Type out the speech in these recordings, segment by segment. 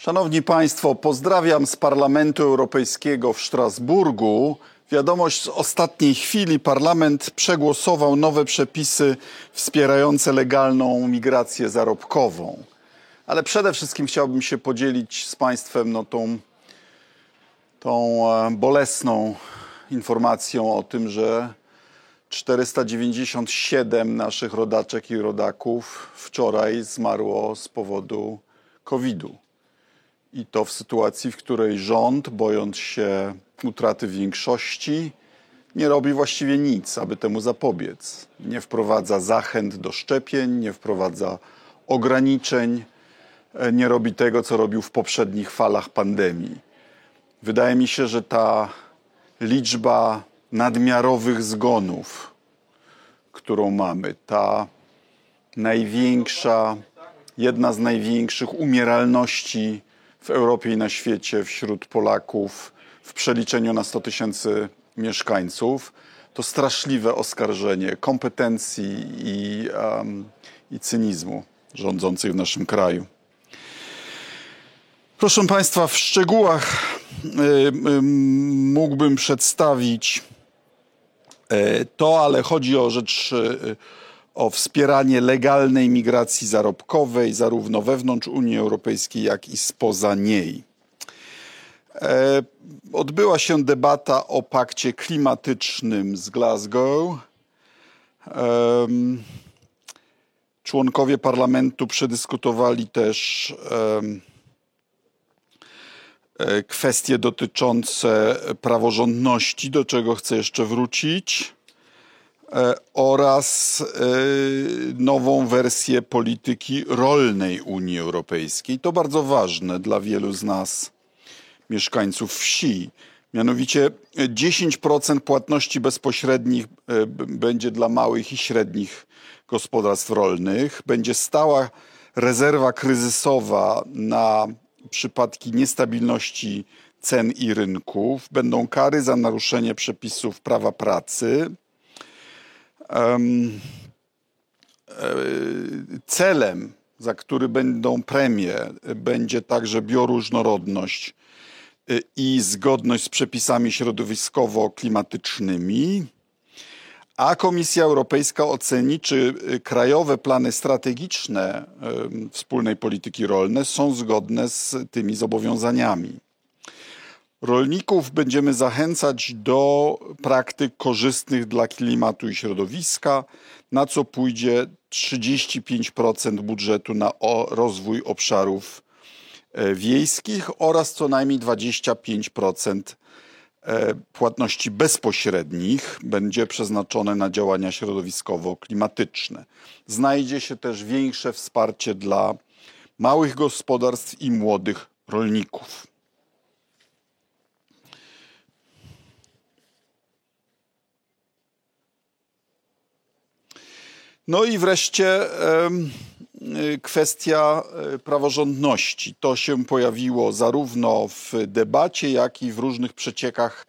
Szanowni Państwo, pozdrawiam z Parlamentu Europejskiego w Strasburgu. Wiadomość z ostatniej chwili parlament przegłosował nowe przepisy wspierające legalną migrację zarobkową. Ale przede wszystkim chciałbym się podzielić z Państwem no, tą, tą e, bolesną informacją o tym, że 497 naszych rodaczek i rodaków wczoraj zmarło z powodu COVID-u. I to w sytuacji, w której rząd, bojąc się utraty większości, nie robi właściwie nic, aby temu zapobiec. Nie wprowadza zachęt do szczepień, nie wprowadza ograniczeń, e, nie robi tego, co robił w poprzednich falach pandemii. Wydaje mi się, że ta liczba nadmiarowych zgonów, którą mamy, ta największa, jedna z największych umieralności w Europie i na świecie wśród Polaków w przeliczeniu na 100 tysięcy mieszkańców, to straszliwe oskarżenie kompetencji i, um, i cynizmu rządzących w naszym kraju. Proszę Państwa, w szczegółach y, y, mógłbym przedstawić y, to, ale chodzi o rzecz, y, o wspieranie legalnej migracji zarobkowej, zarówno wewnątrz Unii Europejskiej, jak i spoza niej. E, odbyła się debata o pakcie klimatycznym z Glasgow. Członkowie parlamentu przedyskutowali też e, kwestie dotyczące praworządności, do czego chcę jeszcze wrócić, oraz e, nową wersję polityki rolnej Unii Europejskiej. To bardzo ważne dla wielu z nas, mieszkańców wsi. Mianowicie 10% płatności bezpośrednich e, będzie dla małych i średnich gospodarstw rolnych, będzie stała rezerwa kryzysowa na przypadki niestabilności cen i rynków, będą kary za naruszenie przepisów prawa pracy. E, celem, za który będą premie, będzie także bioróżnorodność y, i zgodność z przepisami środowiskowo-klimatycznymi, a Komisja Europejska oceni, czy y, krajowe plany strategiczne wspólnej polityki rolnej są zgodne z tymi zobowiązaniami. Rolników będziemy zachęcać do praktyk korzystnych dla klimatu i środowiska, na co pójdzie 35% budżetu na rozwój obszarów e, wiejskich oraz co najmniej 25% e, płatności bezpośrednich będzie przeznaczone na działania środowiskowo-klimatyczne. Znajdzie się też większe wsparcie dla małych gospodarstw i młodych rolników. No i wreszcie y, kwestia y, praworządności. To się pojawiło zarówno w debacie, jak i w różnych przeciekach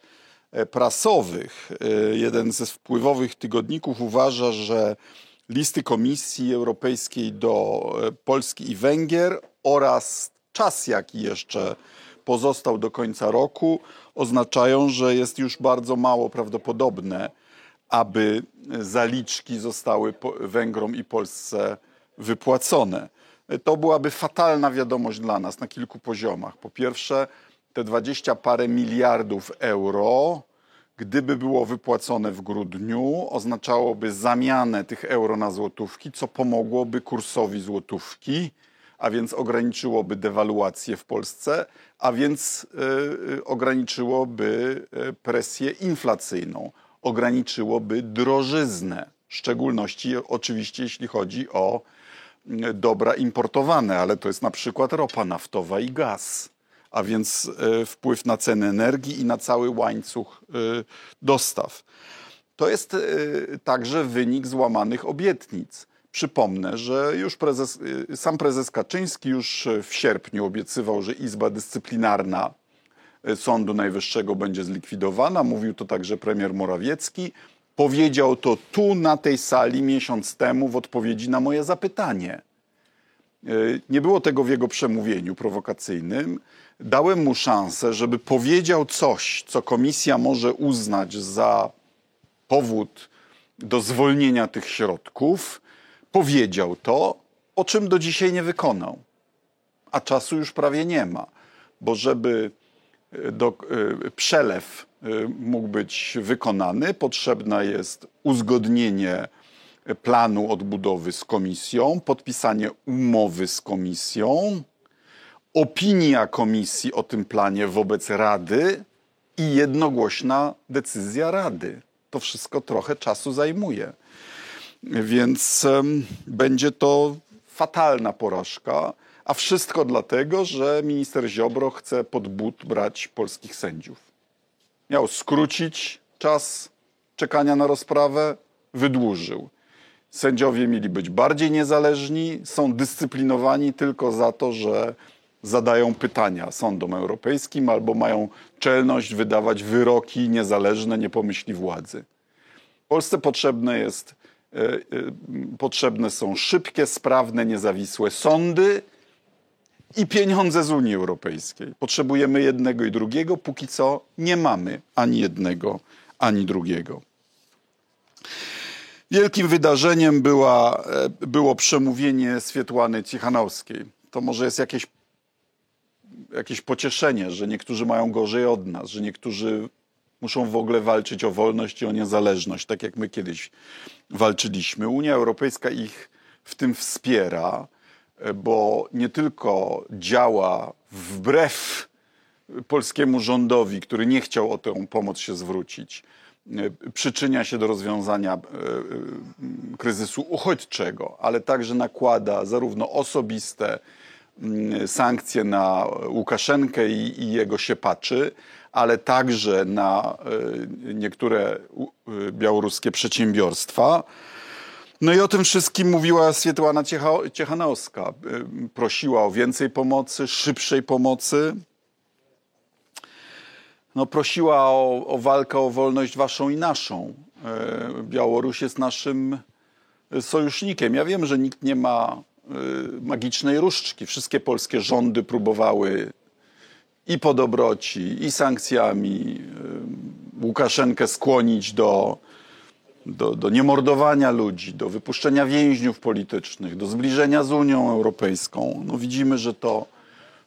e, prasowych. Y, Jeden ze wpływowych tygodników uważa, że listy Komisji Europejskiej do e, Polski i Węgier oraz czas, jaki jeszcze pozostał do końca roku, oznaczają, że jest już bardzo mało prawdopodobne, aby zaliczki zostały Węgrom i Polsce wypłacone. To byłaby fatalna wiadomość dla nas na kilku poziomach. Po pierwsze, te dwadzieścia parę miliardów euro, gdyby było wypłacone w grudniu, oznaczałoby zamianę tych euro na złotówki, co pomogłoby kursowi złotówki, a więc ograniczyłoby dewaluację w Polsce, a więc y, y, ograniczyłoby y, presję inflacyjną, ograniczyłoby drożyznę, w szczególności oczywiście jeśli chodzi o y, dobra importowane, ale to jest na przykład ropa naftowa i gaz, a więc y, wpływ na ceny energii i na cały łańcuch y, dostaw. To jest y, także wynik złamanych obietnic. Przypomnę, że już prezes, sam prezes Kaczyński już w sierpniu obiecywał, że Izba Dyscyplinarna Sądu Najwyższego będzie zlikwidowana. Mówił to także premier Morawiecki. Powiedział to tu na tej sali miesiąc temu w odpowiedzi na moje zapytanie. Nie było tego w jego przemówieniu prowokacyjnym. Dałem mu szansę, żeby powiedział coś, co komisja może uznać za powód do zwolnienia tych środków. Powiedział to, o czym do dzisiaj nie wykonał. A czasu już prawie nie ma, bo żeby do, przelew mógł być wykonany, potrzebne jest uzgodnienie planu odbudowy z komisją, podpisanie umowy z komisją, opinia komisji o tym planie wobec Rady i jednogłośna decyzja Rady. To wszystko trochę czasu zajmuje. Więc um, będzie to fatalna porażka, a wszystko dlatego, że minister Ziobro chce pod but brać polskich sędziów. Miał skrócić czas czekania na rozprawę, wydłużył. Sędziowie mieli być bardziej niezależni, są dyscyplinowani tylko za to, że zadają pytania sądom europejskim albo mają czelność wydawać wyroki niezależne, nie pomyśli władzy. Polsce potrzebne jest, e, e, potrzebne są szybkie, sprawne, niezawisłe sądy i pieniądze z Unii Europejskiej. Potrzebujemy jednego i drugiego, póki co nie mamy ani jednego, ani drugiego. Wielkim wydarzeniem była, e, było przemówienie Swietłany Cichanowskiej. To może jest jakieś, jakieś pocieszenie, że niektórzy mają gorzej od nas, że niektórzy muszą w ogóle walczyć o wolność i o niezależność, tak jak my kiedyś walczyliśmy. Unia Europejska ich w tym wspiera, bo nie tylko działa wbrew polskiemu rządowi, który nie chciał o tę pomoc się zwrócić, E, przyczynia się do rozwiązania e, e, kryzysu uchodźczego, ale także nakłada zarówno osobiste mm, sankcje na Łukaszenkę i, i jego siepaczy, ale także na niektóre białoruskie przedsiębiorstwa. No i o tym wszystkim mówiła Swietłana Ciechanowska. Prosiła o więcej pomocy, szybszej pomocy no, prosiła o, o walkę o wolność waszą i naszą. E, Białoruś jest naszym sojusznikiem. Ja wiem, że nikt nie ma magicznej różdżki. Wszystkie polskie rządy próbowały i po dobroci, i sankcjami Łukaszenkę skłonić do, do, do niemordowania ludzi, do wypuszczenia więźniów politycznych, do zbliżenia z Unią Europejską. No widzimy, że to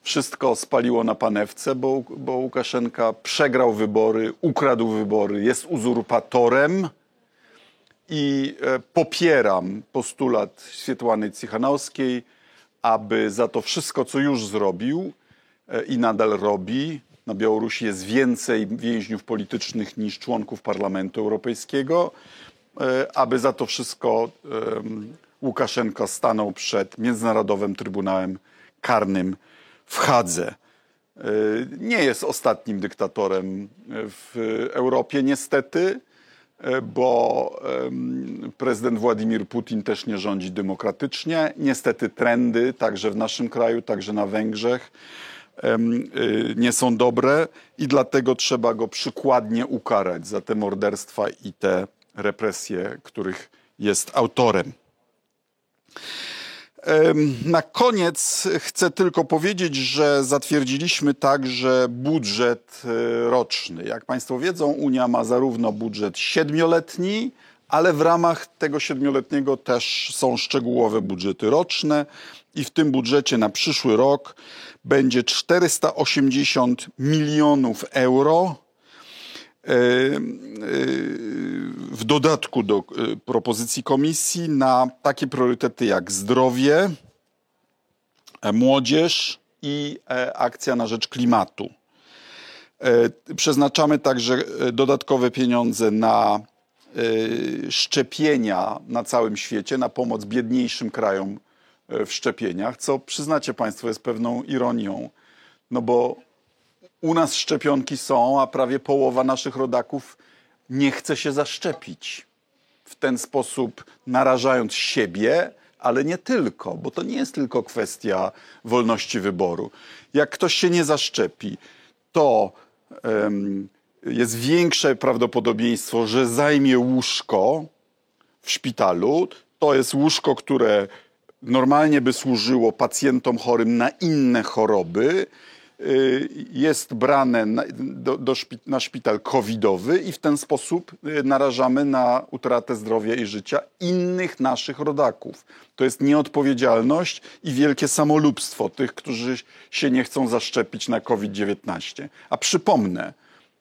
wszystko spaliło na panewce, bo, bo Łukaszenka przegrał wybory, ukradł wybory, jest uzurpatorem i e, popieram postulat Swietłany Cichanowskiej, aby za to wszystko, co już zrobił e, i nadal robi, na Białorusi jest więcej więźniów politycznych niż członków Parlamentu Europejskiego, aby za to wszystko Łukaszenka stanął przed Międzynarodowym Trybunałem Karnym w Hadze. E, nie jest ostatnim dyktatorem w Europie, niestety, e, bo prezydent Władimir Putin też nie rządzi demokratycznie. Niestety trendy, także w naszym kraju, także na Węgrzech, e, nie są dobre i dlatego trzeba go przykładnie ukarać za te morderstwa i te represje, których jest autorem. Na koniec chcę tylko powiedzieć, że zatwierdziliśmy także budżet e, roczny. Jak Państwo wiedzą, Unia ma zarówno budżet siedmioletni, ale w ramach tego siedmioletniego też są szczegółowe budżety roczne i w tym budżecie na przyszły rok będzie 480 milionów euro w dodatku do e, propozycji komisji na takie priorytety jak zdrowie, e, młodzież i e, akcja na rzecz klimatu. Przeznaczamy także dodatkowe pieniądze na szczepienia na całym świecie, na pomoc biedniejszym krajom w szczepieniach, co przyznacie Państwo jest pewną ironią, no bo u nas szczepionki są, a prawie połowa naszych rodaków nie chce się zaszczepić. W ten sposób narażając siebie, ale nie tylko, bo to nie jest tylko kwestia wolności wyboru. Jak ktoś się nie zaszczepi, to um, jest większe prawdopodobieństwo, że zajmie łóżko w szpitalu. To jest łóżko, które normalnie by służyło pacjentom chorym na inne choroby, jest brane na, do, do szpi, na szpital covidowy i w ten sposób y, narażamy na utratę zdrowia i życia innych naszych rodaków. To jest nieodpowiedzialność i wielkie samolubstwo tych, którzy się nie chcą zaszczepić na COVID-19. A przypomnę,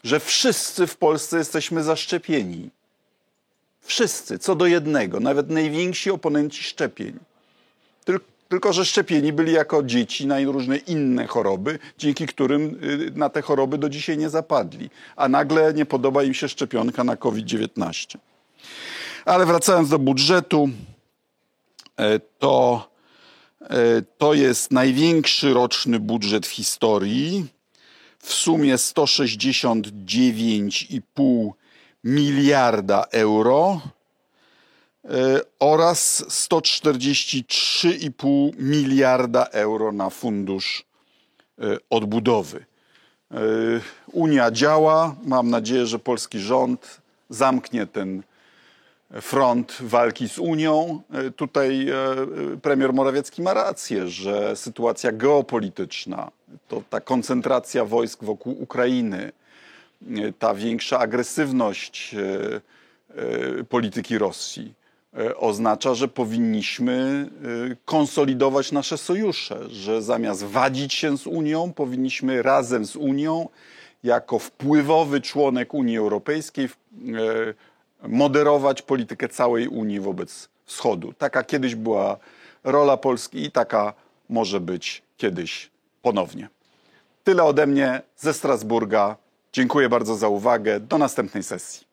że wszyscy w Polsce jesteśmy zaszczepieni. Wszyscy, co do jednego, nawet najwięksi oponenci szczepień. Tylko, że szczepieni byli jako dzieci na różne inne choroby, dzięki którym y, na te choroby do dzisiaj nie zapadli. A nagle nie podoba im się szczepionka na COVID-19. Ale wracając do budżetu, e, to, e, to jest największy roczny budżet w historii. W sumie 169,5 miliarda euro oraz 143,5 miliarda euro na fundusz e, odbudowy. E, Unia działa. Mam nadzieję, że polski rząd zamknie ten front walki z Unią. Tutaj premier Morawiecki ma rację, że sytuacja geopolityczna, to ta koncentracja wojsk wokół Ukrainy, ta większa agresywność e, e, polityki Rosji e, oznacza, że powinniśmy konsolidować nasze sojusze, że zamiast wadzić się z Unią, powinniśmy razem z Unią, jako wpływowy członek Unii Europejskiej, moderować politykę całej Unii wobec Wschodu. Taka kiedyś była rola Polski i taka może być kiedyś ponownie. Tyle ode mnie ze Strasburga. Dziękuję bardzo za uwagę. Do następnej sesji.